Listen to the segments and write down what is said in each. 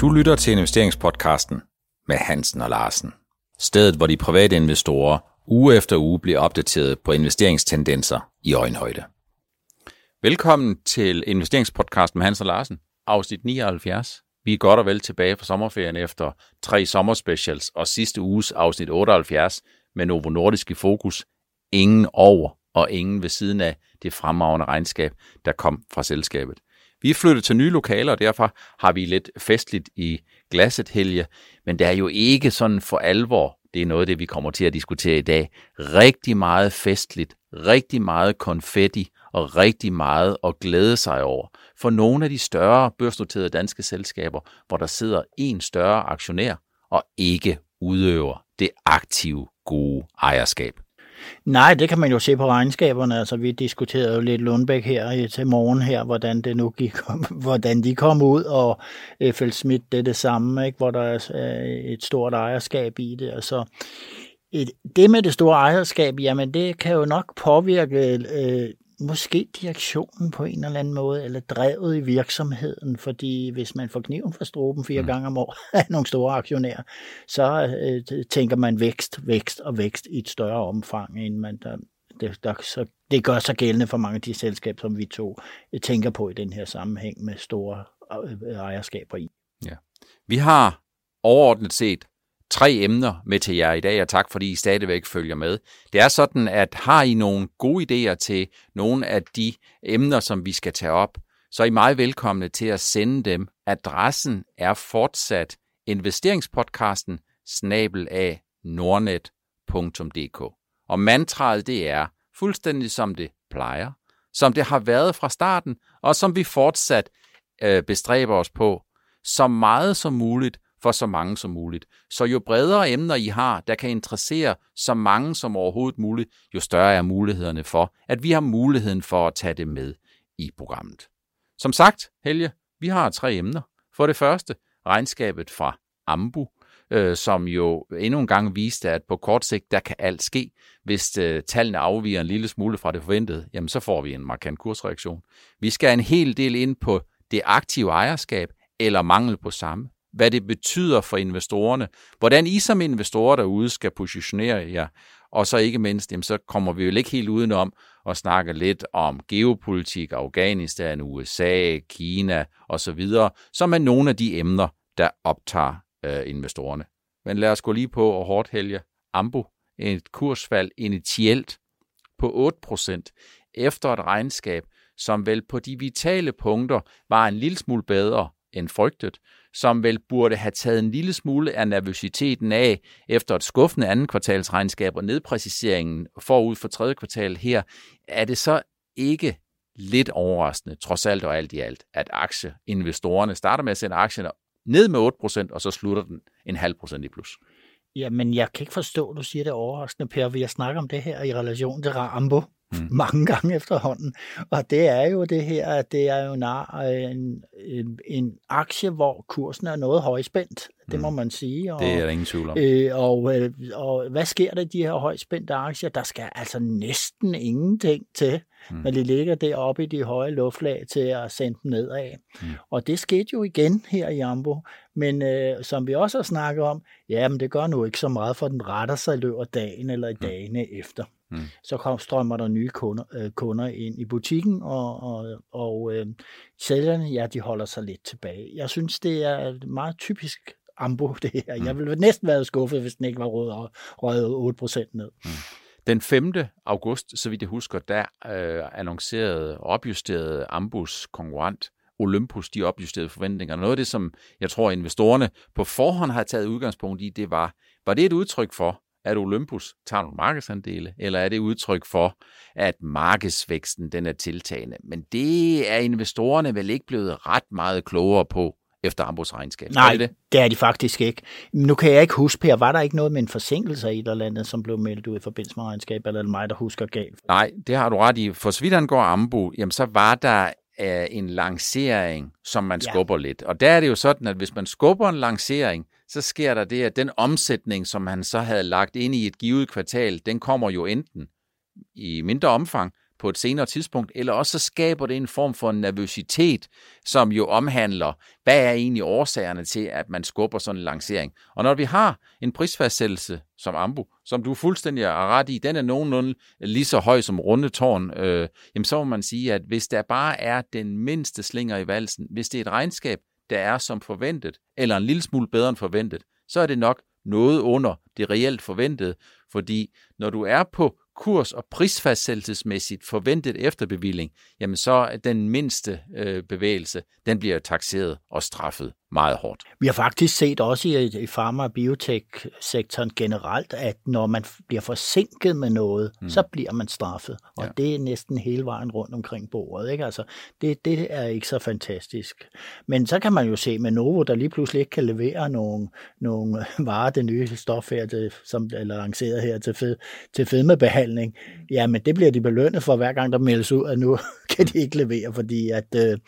Du lytter til investeringspodcasten med Hansen og Larsen. Stedet, hvor de private investorer uge efter uge bliver opdateret på investeringstendenser i øjenhøjde. Velkommen til investeringspodcasten med Hansen og Larsen, afsnit 79. Vi er godt og vel tilbage fra sommerferien efter tre sommerspecials og sidste uges afsnit 78 med Novo Nordisk i fokus. Ingen over og ingen ved siden af det fremragende regnskab, der kom fra selskabet. Vi er flyttet til nye lokaler, og derfor har vi lidt festligt i glasset, Helge. Men det er jo ikke sådan for alvor, det er noget af det, vi kommer til at diskutere i dag. Rigtig meget festligt, rigtig meget konfetti og rigtig meget at glæde sig over. For nogle af de større børsnoterede danske selskaber, hvor der sidder en større aktionær og ikke udøver det aktive gode ejerskab. Nej, det kan man jo se på regnskaberne. Altså, vi diskuterede jo lidt Lundbæk her til morgen her, hvordan det nu gik, hvordan de kom ud, og øh, FL Schmidt det er det samme, ikke? hvor der er øh, et stort ejerskab i det. Altså, et, det med det store ejerskab, jamen det kan jo nok påvirke øh, måske direktionen på en eller anden måde, eller drevet i virksomheden, fordi hvis man får kniven for struben fire mm. gange om året af nogle store aktionærer, så øh, tænker man vækst, vækst og vækst i et større omfang, end man der, det, der, så, det gør sig gældende for mange af de selskaber, som vi to øh, tænker på i den her sammenhæng med store øh, ejerskaber i. Ja. Vi har overordnet set tre emner med til jer i dag, og tak fordi I stadigvæk følger med. Det er sådan, at har I nogle gode idéer til nogle af de emner, som vi skal tage op, så er I meget velkomne til at sende dem. Adressen er fortsat investeringspodcasten snabel af nordnet.dk. Og mantraet det er fuldstændig som det plejer, som det har været fra starten, og som vi fortsat øh, bestræber os på, så meget som muligt for så mange som muligt. Så jo bredere emner I har, der kan interessere så mange som overhovedet muligt, jo større er mulighederne for, at vi har muligheden for at tage det med i programmet. Som sagt, Helge, vi har tre emner. For det første, regnskabet fra Ambu, øh, som jo endnu en gang viste, at på kort sigt, der kan alt ske. Hvis øh, tallene afviger en lille smule fra det forventede, jamen så får vi en markant kursreaktion. Vi skal en hel del ind på det aktive ejerskab, eller mangel på samme hvad det betyder for investorerne, hvordan I som investorer derude skal positionere jer, og så ikke mindst, jamen, så kommer vi jo ikke helt udenom at snakke lidt om geopolitik, Afghanistan, USA, Kina osv., som er nogle af de emner, der optager øh, investorerne. Men lad os gå lige på og hårdt hælge Ambo, et kursfald initielt på 8% efter et regnskab, som vel på de vitale punkter var en lille smule bedre end frygtet, som vel burde have taget en lille smule af nervøsiteten af efter et skuffende andet kvartalsregnskab og nedpræciseringen forud for tredje kvartal her, er det så ikke lidt overraskende, trods alt og alt i alt, at aktieinvestorerne starter med at sende aktierne ned med 8%, og så slutter den en halv procent i plus. Jamen, jeg kan ikke forstå, at du siger det overraskende, Per. Vi har snakket om det her i relation til Rambo mm. mange gange efterhånden. Og det er jo det her, at det er jo en, en, en aktie, hvor kursen er noget højspændt. Det må mm. man sige. Og, det er der ingen tvivl om. Øh, og, øh, og hvad sker der i de her højspændte aktier? Der skal altså næsten ingenting til, mm. når de ligger deroppe i de høje luftlag til at sende dem nedad. Mm. Og det skete jo igen her i Ambo. Men øh, som vi også har snakket om, jamen det gør nu ikke så meget, for den retter sig i løbet af dagen eller i mm. dagene efter. Mm. Så kom, strømmer der nye kunder, øh, kunder ind i butikken, og, og, og øh, sælgerne, ja, de holder sig lidt tilbage. Jeg synes, det er meget typisk ambo, det her. Mm. Jeg ville næsten være skuffet, hvis den ikke var røget 8% ned. Mm. Den 5. august, så vidt jeg husker, der øh, annoncerede og opjusterede Ambus konkurrent Olympus, de opjusterede forventninger. Noget af det, som jeg tror, investorerne på forhånd har taget udgangspunkt i, det var, var det et udtryk for, at Olympus tager nogle markedsandele, eller er det udtryk for, at markedsvæksten den er tiltagende? Men det er investorerne vel ikke blevet ret meget klogere på efter Ambos regnskab. Nej, er det, det? er de faktisk ikke. Nu kan jeg ikke huske, Per, var der ikke noget med en forsinkelse i et eller andet, som blev meldt ud i forbindelse med regnskab, eller er det mig, der husker galt? Nej, det har du ret i. For så vidt angår Ambo, jamen så var der uh, en lancering, som man ja. skubber lidt. Og der er det jo sådan, at hvis man skubber en lancering, så sker der det, at den omsætning, som han så havde lagt ind i et givet kvartal, den kommer jo enten i mindre omfang, på et senere tidspunkt, eller også så skaber det en form for nervøsitet, som jo omhandler, hvad er egentlig årsagerne til, at man skubber sådan en lancering. Og når vi har en prisfastsættelse som Ambu, som du fuldstændig er ret i, den er nogenlunde lige så høj som rundetårn, øh, jamen så må man sige, at hvis der bare er den mindste slinger i valsen, hvis det er et regnskab, der er som forventet, eller en lille smule bedre end forventet, så er det nok noget under det reelt forventede, fordi når du er på kurs- og prisfastsættelsesmæssigt forventet efterbevilling, jamen så er den mindste øh, bevægelse, den bliver taxeret og straffet meget hårdt. Vi har faktisk set også i, i pharma- og biotech-sektoren generelt, at når man bliver forsinket med noget, mm. så bliver man straffet. Og ja. det er næsten hele vejen rundt omkring bordet. Ikke? Altså, det, det er ikke så fantastisk. Men så kan man jo se med Novo, der lige pludselig ikke kan levere nogle, nogle varer, det nye stof her, til, som er lanceret her til, fed, til fedmebehandling. Jamen, det bliver de belønnet for hver gang, der meldes ud, at nu kan de ikke levere, fordi at, øh,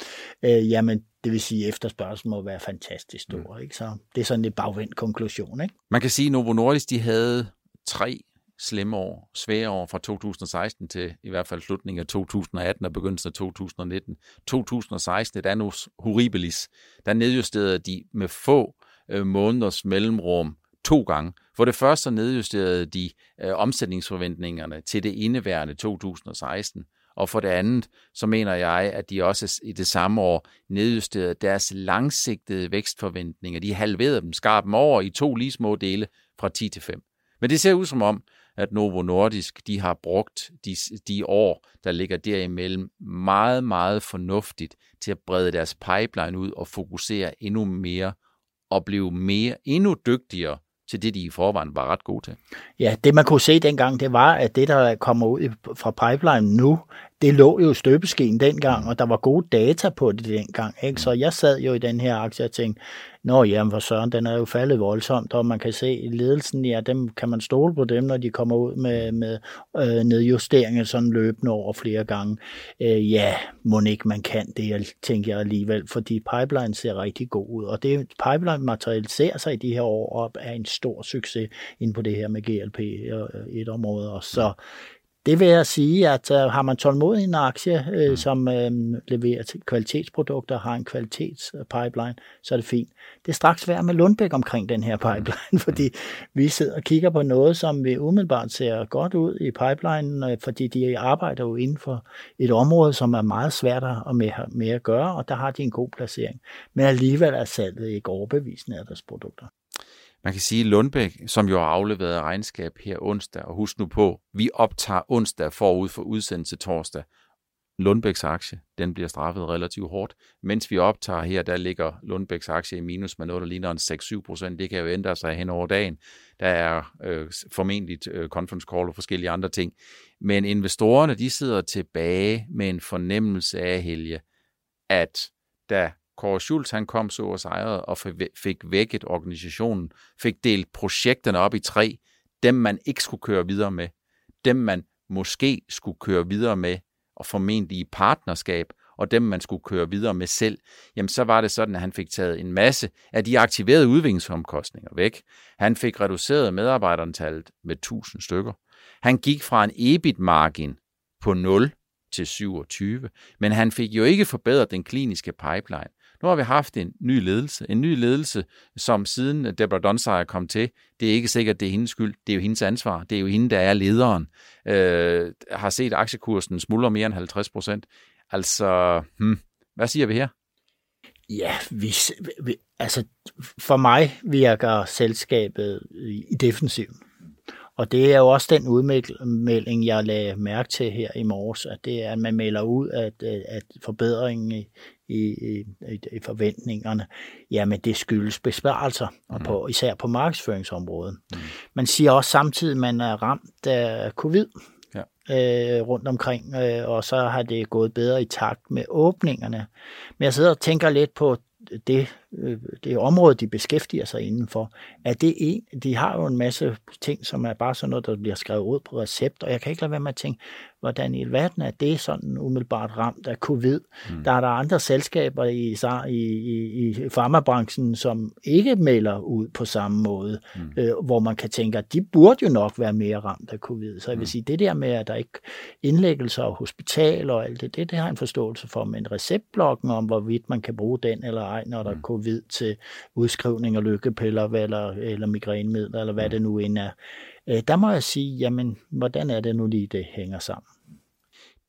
øh, jamen, det vil sige, at efterspørgselen må være fantastisk stor. Mm. Ikke? Så det er sådan en bagvendt konklusion. Ikke? Man kan sige, at Novo Nordisk de havde tre slemme år, svære år fra 2016 til i hvert fald slutningen af 2018 og begyndelsen af 2019. 2016, et annus horribilis, der nedjusterede de med få øh, måneders mellemrum to gange. For det første nedjusterede de øh, omsætningsforventningerne til det indeværende 2016, og for det andet, så mener jeg, at de også i det samme år nedjusterede deres langsigtede vækstforventninger. De halverede dem, skar dem over i to lige små dele fra 10 til 5. Men det ser ud som om, at Novo Nordisk de har brugt de, de år, der ligger derimellem, meget, meget fornuftigt til at brede deres pipeline ud og fokusere endnu mere og blive mere, endnu dygtigere til det, de i forvejen var ret gode til. Ja, det man kunne se dengang, det var, at det, der kommer ud fra pipeline nu, det lå jo støbeskeen dengang, og der var gode data på det dengang. Ikke? Så jeg sad jo i den her aktie og tænkte, Nå jamen for søren, den er jo faldet voldsomt, og man kan se ledelsen, ja, dem kan man stole på dem, når de kommer ud med, med øh, nedjusteringer sådan løbende over flere gange. Øh, ja, må ikke man kan det, tænker jeg alligevel, fordi pipeline ser rigtig god ud, og det pipeline materialiserer sig i de her år op er en stor succes ind på det her med GLP øh, et område, og så det vil jeg sige, at uh, har man tålmodig en aktie, uh, mm. som uh, leverer kvalitetsprodukter, har en kvalitetspipeline, så er det fint. Det er straks værd med Lundbæk omkring den her pipeline, mm. fordi vi sidder og kigger på noget, som vi umiddelbart ser godt ud i pipelinen, uh, fordi de arbejder jo inden for et område, som er meget svært at med, med at gøre, og der har de en god placering. Men alligevel er salget ikke overbevisende af deres produkter. Man kan sige, at Lundbæk, som jo har afleveret regnskab her onsdag, og husk nu på, vi optager onsdag forud for udsendelse torsdag. Lundbæks aktie, den bliver straffet relativt hårdt. Mens vi optager her, der ligger Lundbæks aktie i minus med noget, der ligner en 6-7 procent. Det kan jo ændre sig hen over dagen. Der er øh, formentlig øh, conference call og forskellige andre ting. Men investorerne, de sidder tilbage med en fornemmelse af, Helge, at da Kåre Schultz, han kom så og sejrede og fik vækket organisationen, fik delt projekterne op i tre, dem man ikke skulle køre videre med, dem man måske skulle køre videre med, og formentlig i partnerskab, og dem man skulle køre videre med selv, jamen så var det sådan, at han fik taget en masse af de aktiverede udviklingsomkostninger væk. Han fik reduceret medarbejderantallet med 1000 stykker. Han gik fra en EBIT-margin på 0 til 27, men han fik jo ikke forbedret den kliniske pipeline. Nu har vi haft en ny ledelse. En ny ledelse, som siden Deborah Donsager kom til, det er ikke sikkert, det er hendes skyld. Det er jo hendes ansvar. Det er jo hende, der er lederen. Øh, har set aktiekursen smuldre mere end 50 procent. Altså, hmm, hvad siger vi her? Ja, vi, vi, altså for mig virker selskabet i defensiven. Og det er jo også den udmelding, jeg lagde mærke til her i morges, at det er, at man melder ud, at, at forbedringen i, i, i, i forventningerne, jamen det skyldes besparelser, og på, mm. især på markedsføringsområdet. Mm. Man siger også samtidig, at man er ramt af covid ja. øh, rundt omkring, øh, og så har det gået bedre i takt med åbningerne. Men jeg sidder og tænker lidt på det øh, det område, de beskæftiger sig indenfor, at det en, de har jo en masse ting, som er bare sådan noget, der bliver skrevet ud på recept, og jeg kan ikke lade være med at tænke, hvordan i verden er det sådan umiddelbart ramt af covid. Mm. Der er der andre selskaber i, i, i, i farmabranchen, som ikke melder ud på samme måde, mm. øh, hvor man kan tænke, at de burde jo nok være mere ramt af covid. Så jeg vil mm. sige, det der med, at der ikke indlæggelser og hospitaler og alt det, det, det har en forståelse for, men receptblokken om, hvorvidt man kan bruge den eller ej, når der mm. er covid til udskrivning af lykkepiller eller, eller migrænemidler, eller hvad det nu end er. Øh, der må jeg sige, jamen, hvordan er det nu lige, det hænger sammen?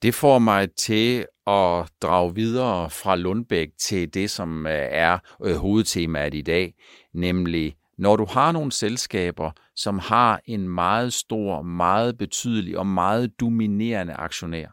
Det får mig til at drage videre fra Lundbæk til det, som øh, er øh, hovedtemaet i dag, nemlig når du har nogle selskaber, som har en meget stor, meget betydelig og meget dominerende aktionær,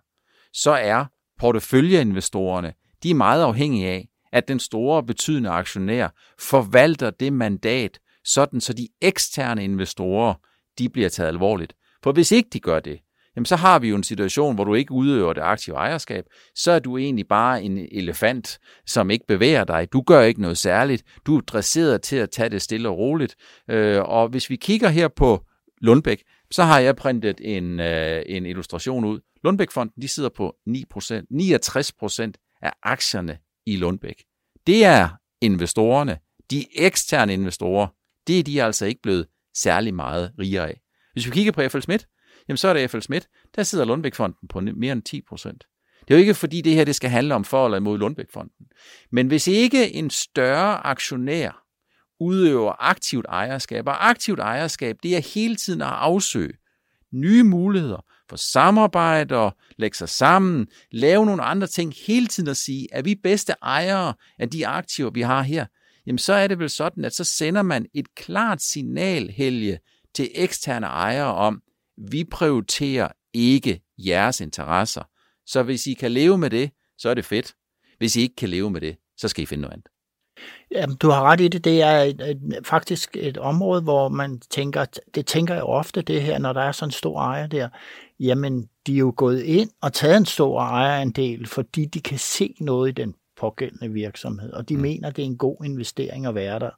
så er porteføljeinvestorerne, de er meget afhængige af, at den store betydende aktionær forvalter det mandat, sådan så de eksterne investorer, de bliver taget alvorligt. For hvis ikke de gør det, jamen så har vi jo en situation, hvor du ikke udøver det aktive ejerskab, så er du egentlig bare en elefant, som ikke bevæger dig. Du gør ikke noget særligt. Du er dresseret til at tage det stille og roligt. Øh, og hvis vi kigger her på Lundbæk, så har jeg printet en, øh, en illustration ud. Lundbæk-fonden, de sidder på 9%, 69% af aktierne i Lundbæk. Det er investorerne, de eksterne investorer, det er de altså ikke blevet særlig meget rigere af. Hvis vi kigger på FL Schmidt, jamen så er det FL Schmidt, der sidder Lundbæk-fonden på mere end 10 procent. Det er jo ikke fordi det her det skal handle om for eller imod Lundbæk-fonden. Men hvis ikke en større aktionær udøver aktivt ejerskab, og aktivt ejerskab, det er hele tiden at afsøge nye muligheder for samarbejde og lægge sig sammen, lave nogle andre ting, hele tiden at sige, at vi bedste ejere af de aktiver, vi har her, jamen så er det vel sådan, at så sender man et klart signal, Helge, til eksterne ejere om, vi prioriterer ikke jeres interesser. Så hvis I kan leve med det, så er det fedt. Hvis I ikke kan leve med det, så skal I finde noget andet. Jamen, du har ret i det. Det er et, et, faktisk et område, hvor man tænker, det tænker jeg ofte det her, når der er sådan en stor ejer der. Jamen, de er jo gået ind og taget en stor ejerandel, fordi de kan se noget i den pågældende virksomhed, og de mm. mener, det er en god investering at være der.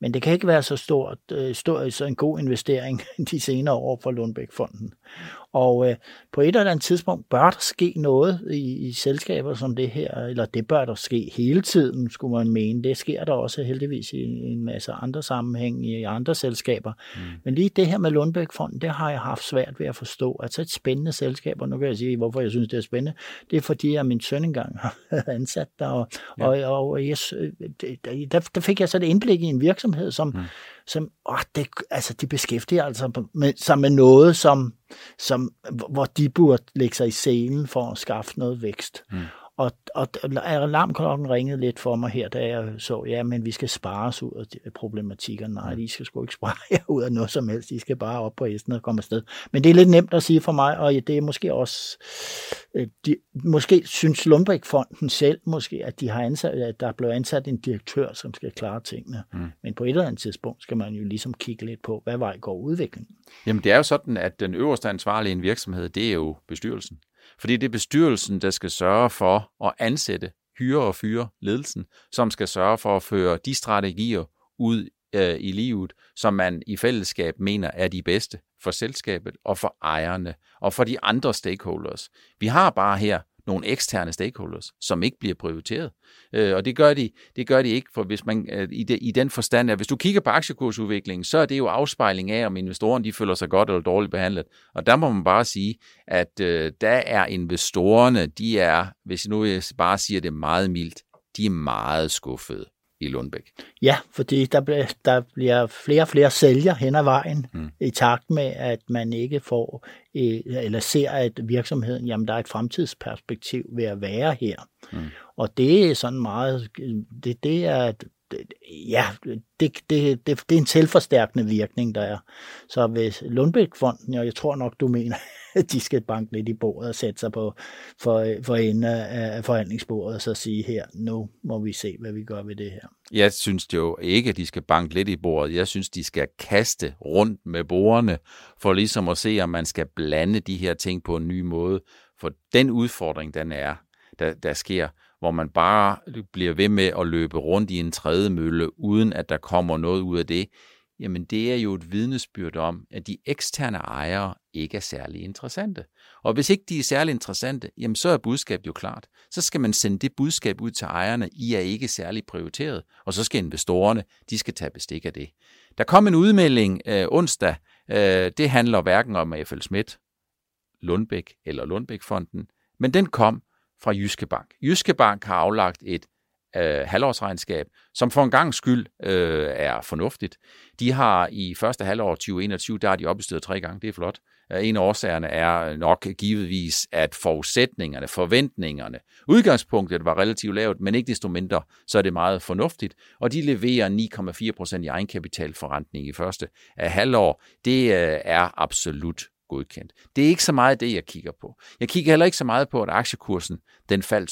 Men det kan ikke være så stort, øh, stor, så en god investering de senere år for Lundbæk-fonden. Og øh, på et eller andet tidspunkt bør der ske noget i, i selskaber som det her, eller det bør der ske hele tiden, skulle man mene. Det sker der også heldigvis i, en masse andre sammenhæng i andre selskaber. Mm. Men lige det her med Lundbæk-fonden, det har jeg haft svært ved at forstå. Altså et spændende selskab, og nu kan jeg sige, hvorfor jeg synes, det er spændende. Det er fordi, jeg min søn engang har ansat der, og, ja. og, og jeg, der, der fik jeg så et indblik i en virksomhed, som, mm som åh, det, altså, de beskæftiger altså med, sig med noget, som, som, hvor de burde lægge sig i scenen for at skaffe noget vækst. Mm. Og, og alarmklokken ringede lidt for mig her, da jeg så, ja, men vi skal spare os ud af problematikkerne. Nej, de skal sgu ikke spare jer ud af noget som helst. De skal bare op på hesten og komme afsted. Men det er lidt nemt at sige for mig, og det er måske også, øh, de, måske synes Lundbæk-fonden selv, måske, at de har ansat, at der er blevet ansat en direktør, som skal klare tingene. Mm. Men på et eller andet tidspunkt skal man jo ligesom kigge lidt på, hvad vej går udviklingen. Jamen det er jo sådan, at den øverste ansvarlige i en virksomhed, det er jo bestyrelsen. Fordi det er bestyrelsen, der skal sørge for at ansætte, hyre og fyre ledelsen, som skal sørge for at føre de strategier ud øh, i livet, som man i fællesskab mener er de bedste for selskabet og for ejerne og for de andre stakeholders. Vi har bare her nogle eksterne stakeholders, som ikke bliver prioriteret. Øh, og det gør, de, det gør de ikke, for hvis man øh, i, de, i den forstand, at hvis du kigger på aktiekursudviklingen, så er det jo afspejling af, om investorerne de føler sig godt eller dårligt behandlet. Og der må man bare sige, at øh, der er investorerne, de er, hvis nu bare siger det meget mildt, de er meget skuffede i Lundbæk. Ja, fordi der, bliver, der bliver flere og flere sælger hen ad vejen mm. i takt med, at man ikke får, eller ser, at virksomheden, jamen der er et fremtidsperspektiv ved at være her. Mm. Og det er sådan meget, det, det er, ja, det, det, det, det er en selvforstærkende virkning, der er. Så hvis Lundbæk-fonden, og jeg tror nok, du mener, de skal banke lidt i bordet og sætte sig på for, for enden af forhandlingsbordet og så sige her, nu må vi se, hvad vi gør ved det her. Jeg synes jo ikke, at de skal banke lidt i bordet. Jeg synes, de skal kaste rundt med bordene for ligesom at se, om man skal blande de her ting på en ny måde. For den udfordring, den er, der, der sker, hvor man bare bliver ved med at løbe rundt i en tredje mølle, uden at der kommer noget ud af det, jamen det er jo et vidnesbyrd om, at de eksterne ejere ikke er særlig interessante. Og hvis ikke de er særlig interessante, jamen så er budskabet jo klart. Så skal man sende det budskab ud til ejerne, I er ikke særlig prioriteret, og så skal investorerne, de skal tage bestik af det. Der kom en udmelding øh, onsdag, øh, det handler hverken om AFL Schmidt, Lundbæk eller Lundbækfonden, men den kom fra Jyske Bank. Jyske Bank har aflagt et øh, halvårsregnskab, som for en gang skyld øh, er fornuftigt. De har i første halvår 2021, der har de opbestået tre gange, det er flot. Øh, en af årsagerne er nok givetvis, at forudsætningerne, forventningerne, udgangspunktet var relativt lavt, men ikke desto mindre, så er det meget fornuftigt. Og de leverer 9,4% i egenkapitalforrentning i første øh, halvår. Det øh, er absolut godkendt. Det er ikke så meget det, jeg kigger på. Jeg kigger heller ikke så meget på, at aktiekursen den faldt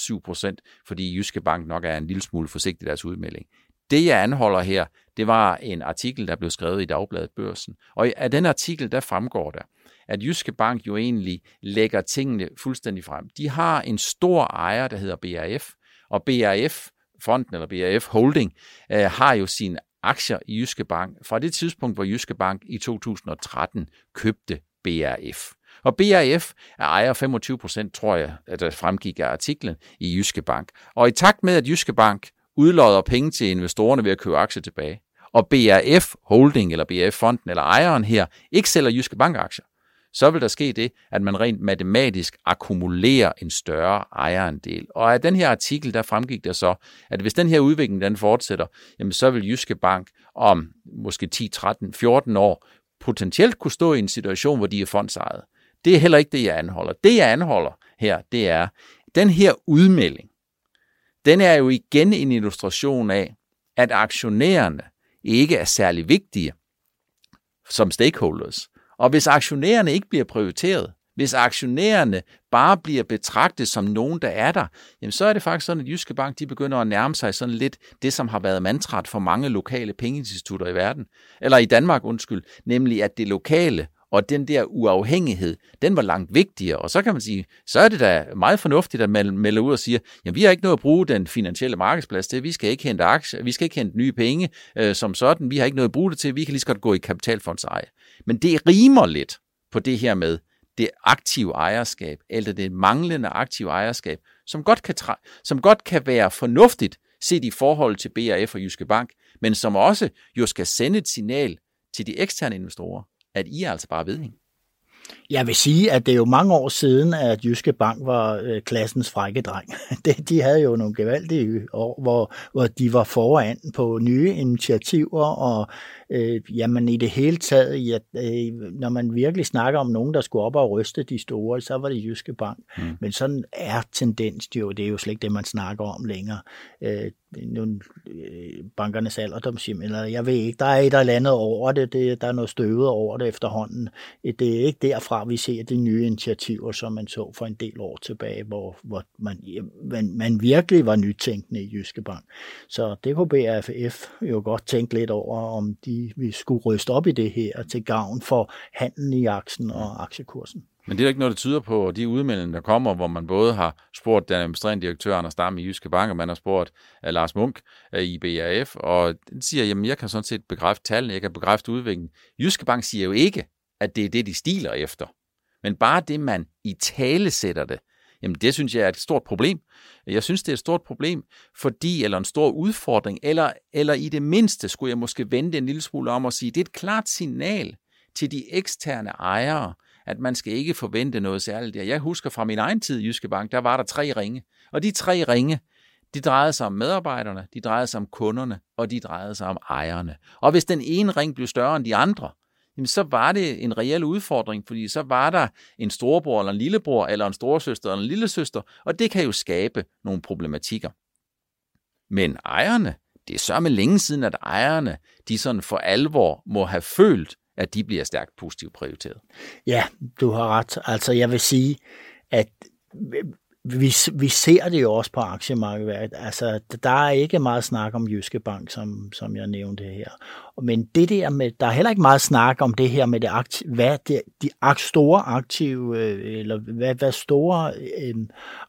7%, fordi Jyske Bank nok er en lille smule forsigtig i deres udmelding. Det, jeg anholder her, det var en artikel, der blev skrevet i Dagbladet Børsen. Og af den artikel, der fremgår der, at Jyske Bank jo egentlig lægger tingene fuldstændig frem. De har en stor ejer, der hedder BRF, og BRF, fonden eller BRF Holding, øh, har jo sine aktier i Jyske Bank fra det tidspunkt, hvor Jyske Bank i 2013 købte BRF. Og BRF er ejer 25 procent, tror jeg, at der fremgik af artiklen i Jyske Bank. Og i takt med, at Jyske Bank udlodder penge til investorerne ved at købe aktier tilbage, og BRF Holding eller BRF Fonden eller ejeren her ikke sælger Jyske Bank aktier, så vil der ske det, at man rent matematisk akkumulerer en større ejerandel. Og af den her artikel, der fremgik der så, at hvis den her udvikling den fortsætter, jamen så vil Jyske Bank om måske 10, 13, 14 år potentielt kunne stå i en situation, hvor de er fondsejet. Det er heller ikke det, jeg anholder. Det, jeg anholder her, det er, den her udmelding, den er jo igen en illustration af, at aktionærerne ikke er særlig vigtige som stakeholders. Og hvis aktionærerne ikke bliver prioriteret, hvis aktionærerne bare bliver betragtet som nogen, der er der, jamen så er det faktisk sådan, at Jyske Bank de begynder at nærme sig sådan lidt det, som har været mantraet for mange lokale pengeinstitutter i verden, eller i Danmark, undskyld, nemlig at det lokale og den der uafhængighed, den var langt vigtigere. Og så kan man sige, så er det da meget fornuftigt, at man melder ud og siger, jamen vi har ikke noget at bruge den finansielle markedsplads til, vi skal ikke hente aktier, vi skal ikke hente nye penge øh, som sådan, vi har ikke noget at bruge det til, vi kan lige så godt gå i kapitalfondseje. Men det rimer lidt på det her med, det aktive ejerskab, eller det manglende aktive ejerskab, som godt kan, som godt kan være fornuftigt set i forhold til BRF og Jyske Bank, men som også jo skal sende et signal til de eksterne investorer, at I er altså bare vedhæng. Jeg vil sige, at det er jo mange år siden, at Jyske Bank var øh, klassens frække dreng. de havde jo nogle gevaldige år, hvor, hvor de var foran på nye initiativer og øh, jamen i det hele taget, ja, øh, når man virkelig snakker om nogen, der skulle op og ryste de store, så var det Jyske Bank. Mm. Men sådan er tendens jo, det er jo slet ikke det, man snakker om længere. Øh, nogle, øh, bankernes alderdomshjem, eller jeg ved ikke, der er et eller andet over det, det, der er noget støvet over det efterhånden. Det er ikke derfra, vi ser de nye initiativer, som man så for en del år tilbage, hvor, hvor man, man, man virkelig var nytænkende i Jyske Bank. Så det kunne BRFF jo godt tænke lidt over, om de vi skulle ryste op i det her til gavn for handlen i aktien og aktiekursen. Men det er ikke noget, der tyder på de udmeldinger, der kommer, hvor man både har spurgt den administrerende direktør, Anders Dam i Jyske Bank, og man har spurgt uh, Lars Munk uh, i BAF, og den siger, jamen jeg kan sådan set bekræfte tallene, jeg kan bekræfte udviklingen. Jyske Bank siger jo ikke, at det er det, de stiler efter. Men bare det, man i tale sætter det, Jamen det synes jeg er et stort problem. Jeg synes, det er et stort problem, fordi, eller en stor udfordring, eller, eller i det mindste skulle jeg måske vente en lille smule om og sige, det er et klart signal til de eksterne ejere, at man skal ikke forvente noget særligt. Jeg husker fra min egen tid i Jyske Bank, der var der tre ringe. Og de tre ringe, de drejede sig om medarbejderne, de drejede sig om kunderne, og de drejede sig om ejerne. Og hvis den ene ring blev større end de andre, jamen så var det en reel udfordring, fordi så var der en storebror eller en lillebror, eller en storesøster eller en lillesøster, og det kan jo skabe nogle problematikker. Men ejerne, det er så med længe siden, at ejerne, de sådan for alvor må have følt, at de bliver stærkt positivt prioriteret. Ja, du har ret. Altså jeg vil sige, at vi, vi ser det jo også på aktiemarkedet. Altså, der er ikke meget snak om Jyske Bank, som, som jeg nævnte her. Men det der med, der er heller ikke meget snak om det her med det aktive, hvad det, de store aktive, øh, eller hvad, hvad store øh,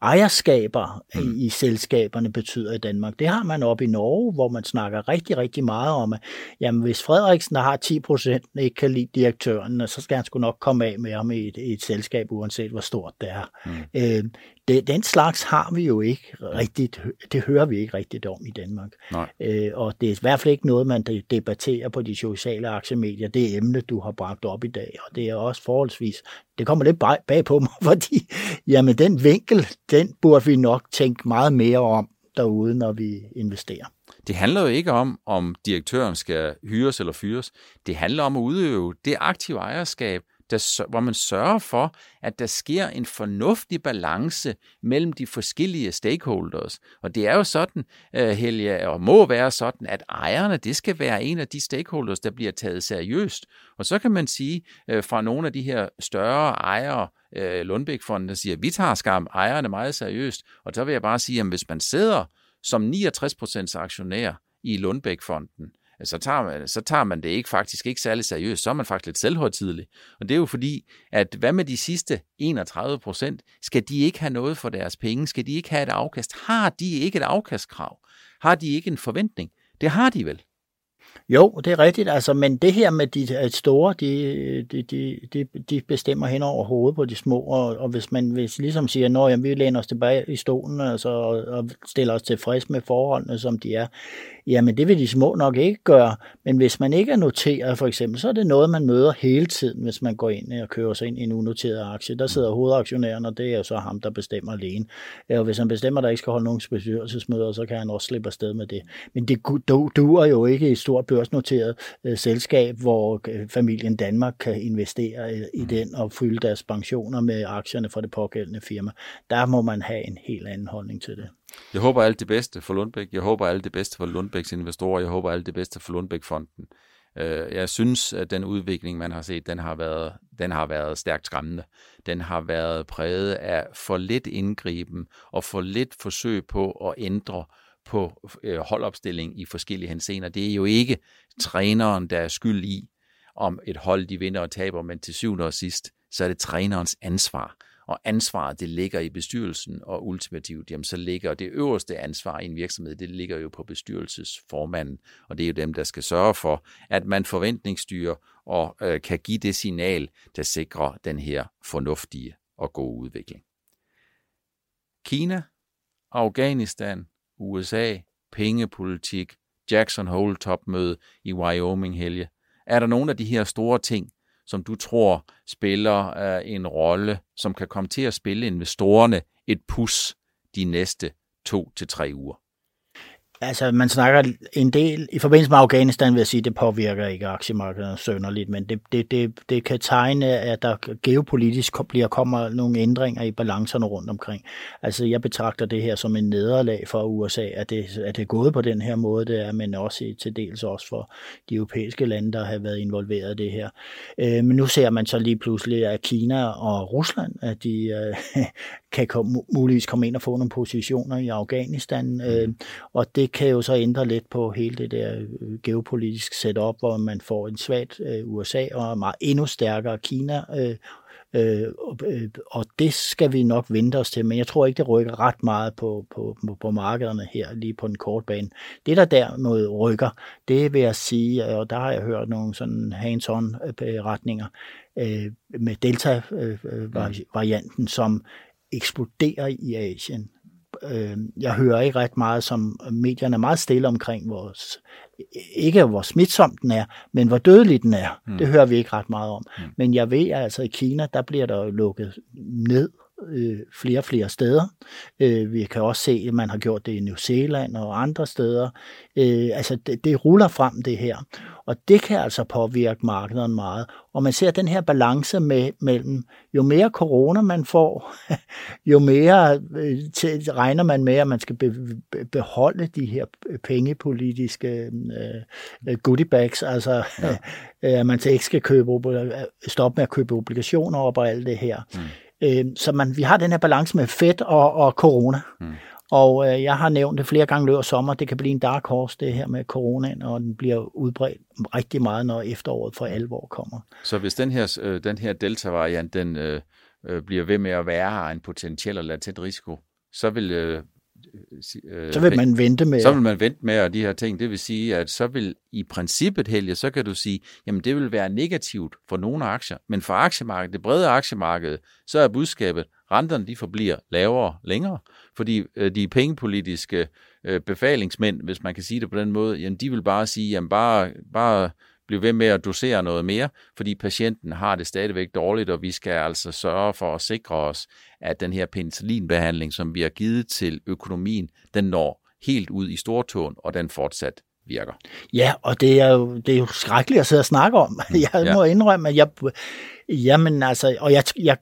ejerskaber mm. i, i selskaberne betyder i Danmark. Det har man op i Norge, hvor man snakker rigtig, rigtig meget om, at jamen, hvis Frederiksen, der har 10 procent, ikke kan lide direktøren, så skal han sgu nok komme af med ham i et, i et selskab, uanset hvor stort det er. Mm. Øh, det, den slags har vi jo ikke rigtigt, det hører vi ikke rigtigt om i Danmark. Nej. Øh, og det er i hvert fald ikke noget, man debatterer på de sociale aktiemedier, det emne, du har bragt op i dag. Og det er også forholdsvis, det kommer lidt bag på mig, fordi jamen, den vinkel, den burde vi nok tænke meget mere om derude, når vi investerer. Det handler jo ikke om, om direktøren skal hyres eller fyres. Det handler om at udøve det aktive ejerskab, der, hvor man sørger for, at der sker en fornuftig balance mellem de forskellige stakeholders. Og det er jo sådan, øh, Helge, og må være sådan, at ejerne, det skal være en af de stakeholders, der bliver taget seriøst. Og så kan man sige øh, fra nogle af de her større ejere, øh, Lundbæk-fonden, der siger, at vi tager skam ejerne meget seriøst. Og så vil jeg bare sige, at hvis man sidder som 69% aktionær i Lundbæk-fonden, så tager, man, så tager man det ikke faktisk ikke særlig seriøst. Så er man faktisk lidt selvhøjtidelig. Og det er jo fordi, at hvad med de sidste 31 procent? Skal de ikke have noget for deres penge? Skal de ikke have et afkast? Har de ikke et afkastkrav? Har de ikke en forventning? Det har de vel. Jo, det er rigtigt, altså, men det her med de store, de, de, de, de, bestemmer hen over hovedet på de små, og, og hvis man hvis ligesom siger, at vi læner os tilbage i stolen altså, og, og stiller os tilfreds med forholdene, som de er, Jamen det vil de små nok ikke gøre, men hvis man ikke er noteret for eksempel, så er det noget, man møder hele tiden, hvis man går ind og kører sig ind i en unoteret aktie. Der sidder hovedaktionæren, og det er så ham, der bestemmer alene. Og hvis han bestemmer, at der ikke skal holde nogen bestyrelsesmøder, så kan han også slippe afsted med det. Men det duer jo ikke i stor stort børsnoteret øh, selskab, hvor øh, familien Danmark kan investere i, i den og fylde deres pensioner med aktierne fra det pågældende firma. Der må man have en helt anden holdning til det. Jeg håber alt det bedste for Lundbæk. Jeg håber alt det bedste for Lundbæks investorer. Jeg håber alt det bedste for Lundbæk-fonden. Øh, jeg synes, at den udvikling, man har set, den har været, den har været stærkt skræmmende. Den har været præget af for lidt indgriben og for lidt forsøg på at ændre på øh, holdopstilling i forskellige henseender. Det er jo ikke træneren, der er skyld i, om et hold de vinder og taber, men til syvende og sidst, så er det trænerens ansvar og ansvaret det ligger i bestyrelsen, og ultimativt, jamen så ligger det øverste ansvar i en virksomhed, det ligger jo på bestyrelsesformanden, og det er jo dem, der skal sørge for, at man forventningsstyrer og øh, kan give det signal, der sikrer den her fornuftige og gode udvikling. Kina, Afghanistan, USA, pengepolitik, Jackson Hole topmøde i Wyoming helge. Er der nogle af de her store ting, som du tror spiller uh, en rolle, som kan komme til at spille investorerne et pus de næste to til tre uger? Altså, man snakker en del, i forbindelse med Afghanistan vil jeg sige, det påvirker ikke aktiemarkedet sønderligt, men det, det, det, det kan tegne, at der geopolitisk bliver kommer nogle ændringer i balancerne rundt omkring. Altså, jeg betragter det her som en nederlag for USA, at det, at det er gået på den her måde, det er, men også i, til dels også for de europæiske lande, der har været involveret i det her. Øh, men nu ser man så lige pludselig, at Kina og Rusland, at de øh, kan kom, muligvis komme ind og få nogle positioner i Afghanistan, øh, og det kan jo så ændre lidt på hele det der øh, geopolitiske setup, hvor man får en svagt øh, USA og meget endnu stærkere Kina, øh, øh, og det skal vi nok vente os til, men jeg tror ikke, det rykker ret meget på, på, på markederne her, lige på den korte bane. Det, der derimod rykker, det vil jeg sige, og der har jeg hørt nogle sådan hands-on retninger, øh, med Delta-varianten, som eksploderer i Asien. Øh, jeg hører ikke ret meget, som medierne er meget stille omkring, hvor, ikke hvor smitsom den er, men hvor dødelig den er. Mm. Det hører vi ikke ret meget om. Mm. Men jeg ved altså, i Kina, der bliver der lukket ned øh, flere og flere steder. Øh, vi kan også se, at man har gjort det i New Zealand og andre steder. Øh, altså, det, det ruller frem, det her. Og det kan altså påvirke markederne meget. Og man ser den her balance med, mellem, jo mere corona man får, jo mere øh, til, regner man med, at man skal be, beholde de her pengepolitiske øh, goodie bags, altså ja. at man ikke skal købe, stoppe med at købe obligationer op og alt det her. Mm. Øh, så man, vi har den her balance med Fed og, og corona. Mm. Og øh, jeg har nævnt det flere gange løbet sommer, det kan blive en dark horse, det her med coronaen, og den bliver udbredt rigtig meget, når efteråret for alvor kommer. Så hvis den her, øh, den her delta-variant, den øh, øh, bliver ved med at være en potentiel og latent risiko, så vil øh, øh, så vil man vente med så vil man vente med og de her ting. Det vil sige, at så vil i princippet, Helge, så kan du sige, jamen det vil være negativt for nogle aktier, men for aktiemarkedet, det brede aktiemarked, så er budskabet, renterne de forbliver lavere længere, fordi øh, de pengepolitiske øh, befalingsmænd, hvis man kan sige det på den måde, jamen de vil bare sige, jamen bare, bare blive ved med at dosere noget mere, fordi patienten har det stadigvæk dårligt, og vi skal altså sørge for at sikre os, at den her penicillinbehandling, som vi har givet til økonomien, den når helt ud i stortåen, og den fortsat virker. Ja, og det er jo, det er jo skrækkeligt at sidde og snakke om. Mm, jeg ja. må indrømme, at jeg, jamen altså, og jeg, jeg,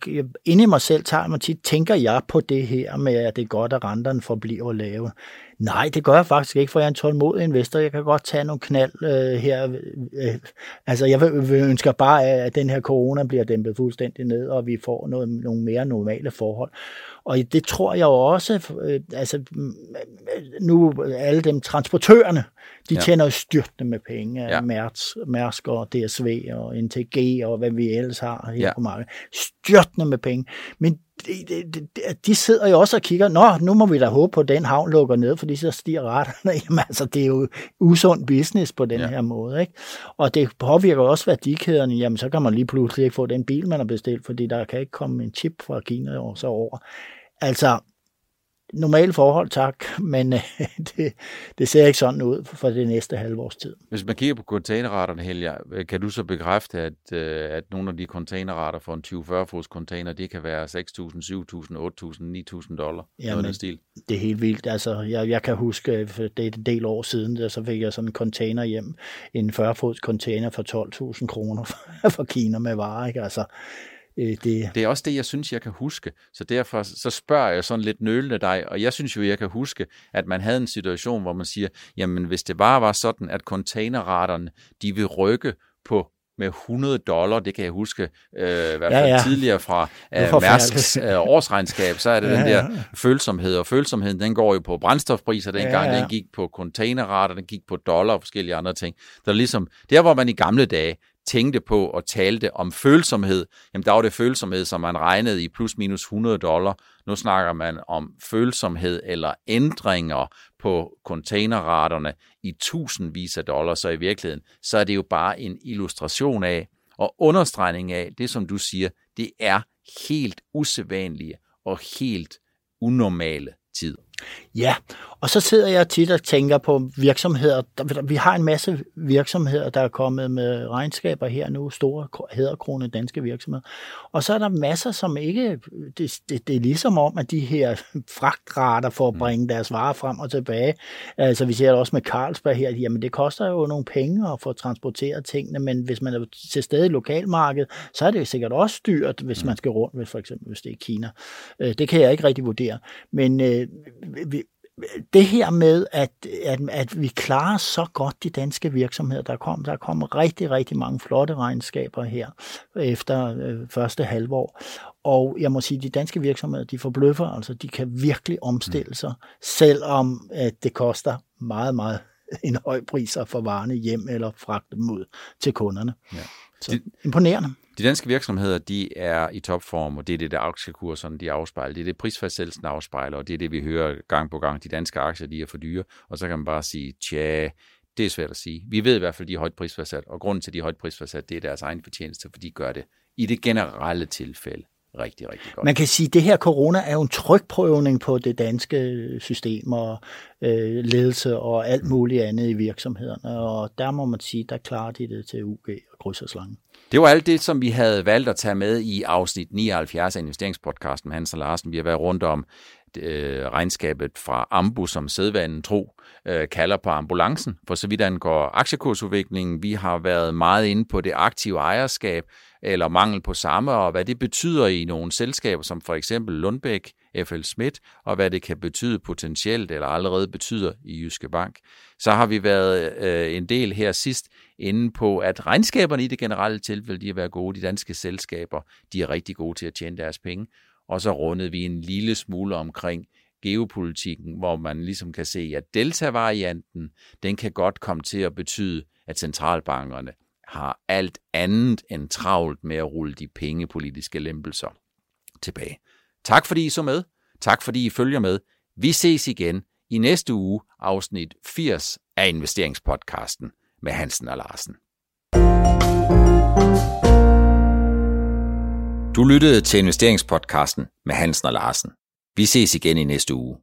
inde i mig selv tager mig tit, tænker jeg på det her med, at det er godt, at renterne forbliver lave. Nej, det gør jeg faktisk ikke, for jeg er en tålmodig investor. Jeg kan godt tage nogle knald øh, her. Øh, altså, jeg vil, vil ønsker bare, at den her corona bliver dæmpet fuldstændig ned, og vi får noget, nogle mere normale forhold. Og det tror jeg også, øh, altså nu alle dem transportørerne, de ja. tjener jo styrtende med penge. Ja. Mærsk, Mærsk og DSV og NTG og hvad vi ellers har her ja. på markedet. Styrtende med penge. Men de, de, de sidder jo også og kigger, nå, nu må vi da håbe på, at den havn lukker ned, fordi så stiger retterne. Jamen altså, det er jo usund business på den ja. her måde. Ikke? Og det påvirker også værdikæderne. Jamen, så kan man lige pludselig ikke få den bil, man har bestilt, fordi der kan ikke komme en chip fra Kina og så over. Altså, normale forhold, tak, men øh, det, det ser ikke sådan ud for det næste halve års tid. Hvis man kigger på containerraterne, Helge, kan du så bekræfte, at, øh, at nogle af de containerrater for en 20-40 fods container, det kan være 6.000, 7.000, 8.000, 9.000 dollar? Ja, men stil. det er helt vildt. Altså, jeg, jeg kan huske, for det er en del år siden, der, så fik jeg sådan en container hjem, en 40 fods container for 12.000 kroner fra Kina med varer. Ikke? Altså, Øh, det... det er også det, jeg synes, jeg kan huske. Så derfor så spørger jeg sådan lidt nølende dig, og jeg synes jo, jeg kan huske, at man havde en situation, hvor man siger, jamen hvis det bare var sådan, at containerraterne, de vil rykke på med 100 dollar, det kan jeg huske, øh, i hvert fald ja, ja. tidligere fra øh, Mærsks øh, årsregnskab, så er det ja, den der ja. følsomhed, og følsomheden, den går jo på brændstofpriser dengang, ja, ja. den gik på containerrater, den gik på dollar og forskellige andre ting. Der er ligesom, der hvor man i gamle dage, tænkte på og talte om følsomhed, jamen der var det følsomhed, som man regnede i plus minus 100 dollar. Nu snakker man om følsomhed eller ændringer på containerraterne i tusindvis af dollars, så i virkeligheden, så er det jo bare en illustration af og understregning af det, som du siger, det er helt usædvanlige og helt unormale tider. Ja, og så sidder jeg tit og tænker på virksomheder. Vi har en masse virksomheder, der er kommet med regnskaber her nu, store hæderkrone danske virksomheder. Og så er der masser, som ikke... Det, det, det er ligesom om, at de her fragtrater for at mm. bringe deres varer frem og tilbage. Altså vi ser det også med Carlsberg her, jamen det koster jo nogle penge at få transporteret tingene, men hvis man er til stede i lokalmarkedet, så er det sikkert også dyrt, hvis mm. man skal rundt, hvis for eksempel hvis det er Kina. Øh, det kan jeg ikke rigtig vurdere. Men øh, vi, det her med, at, at, at vi klarer så godt de danske virksomheder, der kom, der kommer rigtig, rigtig mange flotte regnskaber her efter øh, første halvår. Og jeg må sige, at de danske virksomheder, de forbløffer, altså de kan virkelig omstille sig, mm. selvom at det koster meget, meget en høj pris at få varerne hjem eller fragte dem ud til kunderne. Ja. Så imponerende. De danske virksomheder, de er i topform, og det er det, der aktiekurserne de afspejler. Det er det, prisfastsættelsen afspejler, og det er det, vi hører gang på gang. De danske aktier, de er for dyre, og så kan man bare sige, tja, det er svært at sige. Vi ved i hvert fald, at de er højt prisfastsat, og grunden til, at de er højt prisfastsat, det er deres egen fortjeneste, for de gør det i det generelle tilfælde rigtig, rigtig godt. Man kan sige, at det her corona er jo en trykprøvning på det danske system og øh, ledelse og alt muligt andet i virksomhederne, og der må man sige, der klarer de det til UG og kryds og slange. Det var alt det, som vi havde valgt at tage med i afsnit 79 af investeringspodcasten med Hans og Larsen. Vi har været rundt om øh, regnskabet fra Ambu, som sædvanen tro øh, kalder på ambulancen, for så vidt angår aktiekursudviklingen. Vi har været meget inde på det aktive ejerskab, eller mangel på samme, og hvad det betyder i nogle selskaber, som for eksempel Lundbæk, FL Schmidt, og hvad det kan betyde potentielt, eller allerede betyder i Jyske Bank. Så har vi været øh, en del her sidst inde på, at regnskaberne i det generelle tilfælde, de har været gode. De danske selskaber, de er rigtig gode til at tjene deres penge. Og så rundede vi en lille smule omkring geopolitikken, hvor man ligesom kan se, at delta-varianten, den kan godt komme til at betyde, at centralbankerne har alt andet end travlt med at rulle de pengepolitiske lempelser tilbage. Tak fordi I så med. Tak fordi I følger med. Vi ses igen i næste uge, afsnit 80 af investeringspodcasten med Hansen og Larsen. Du lyttede til investeringspodcasten med Hansen og Larsen. Vi ses igen i næste uge.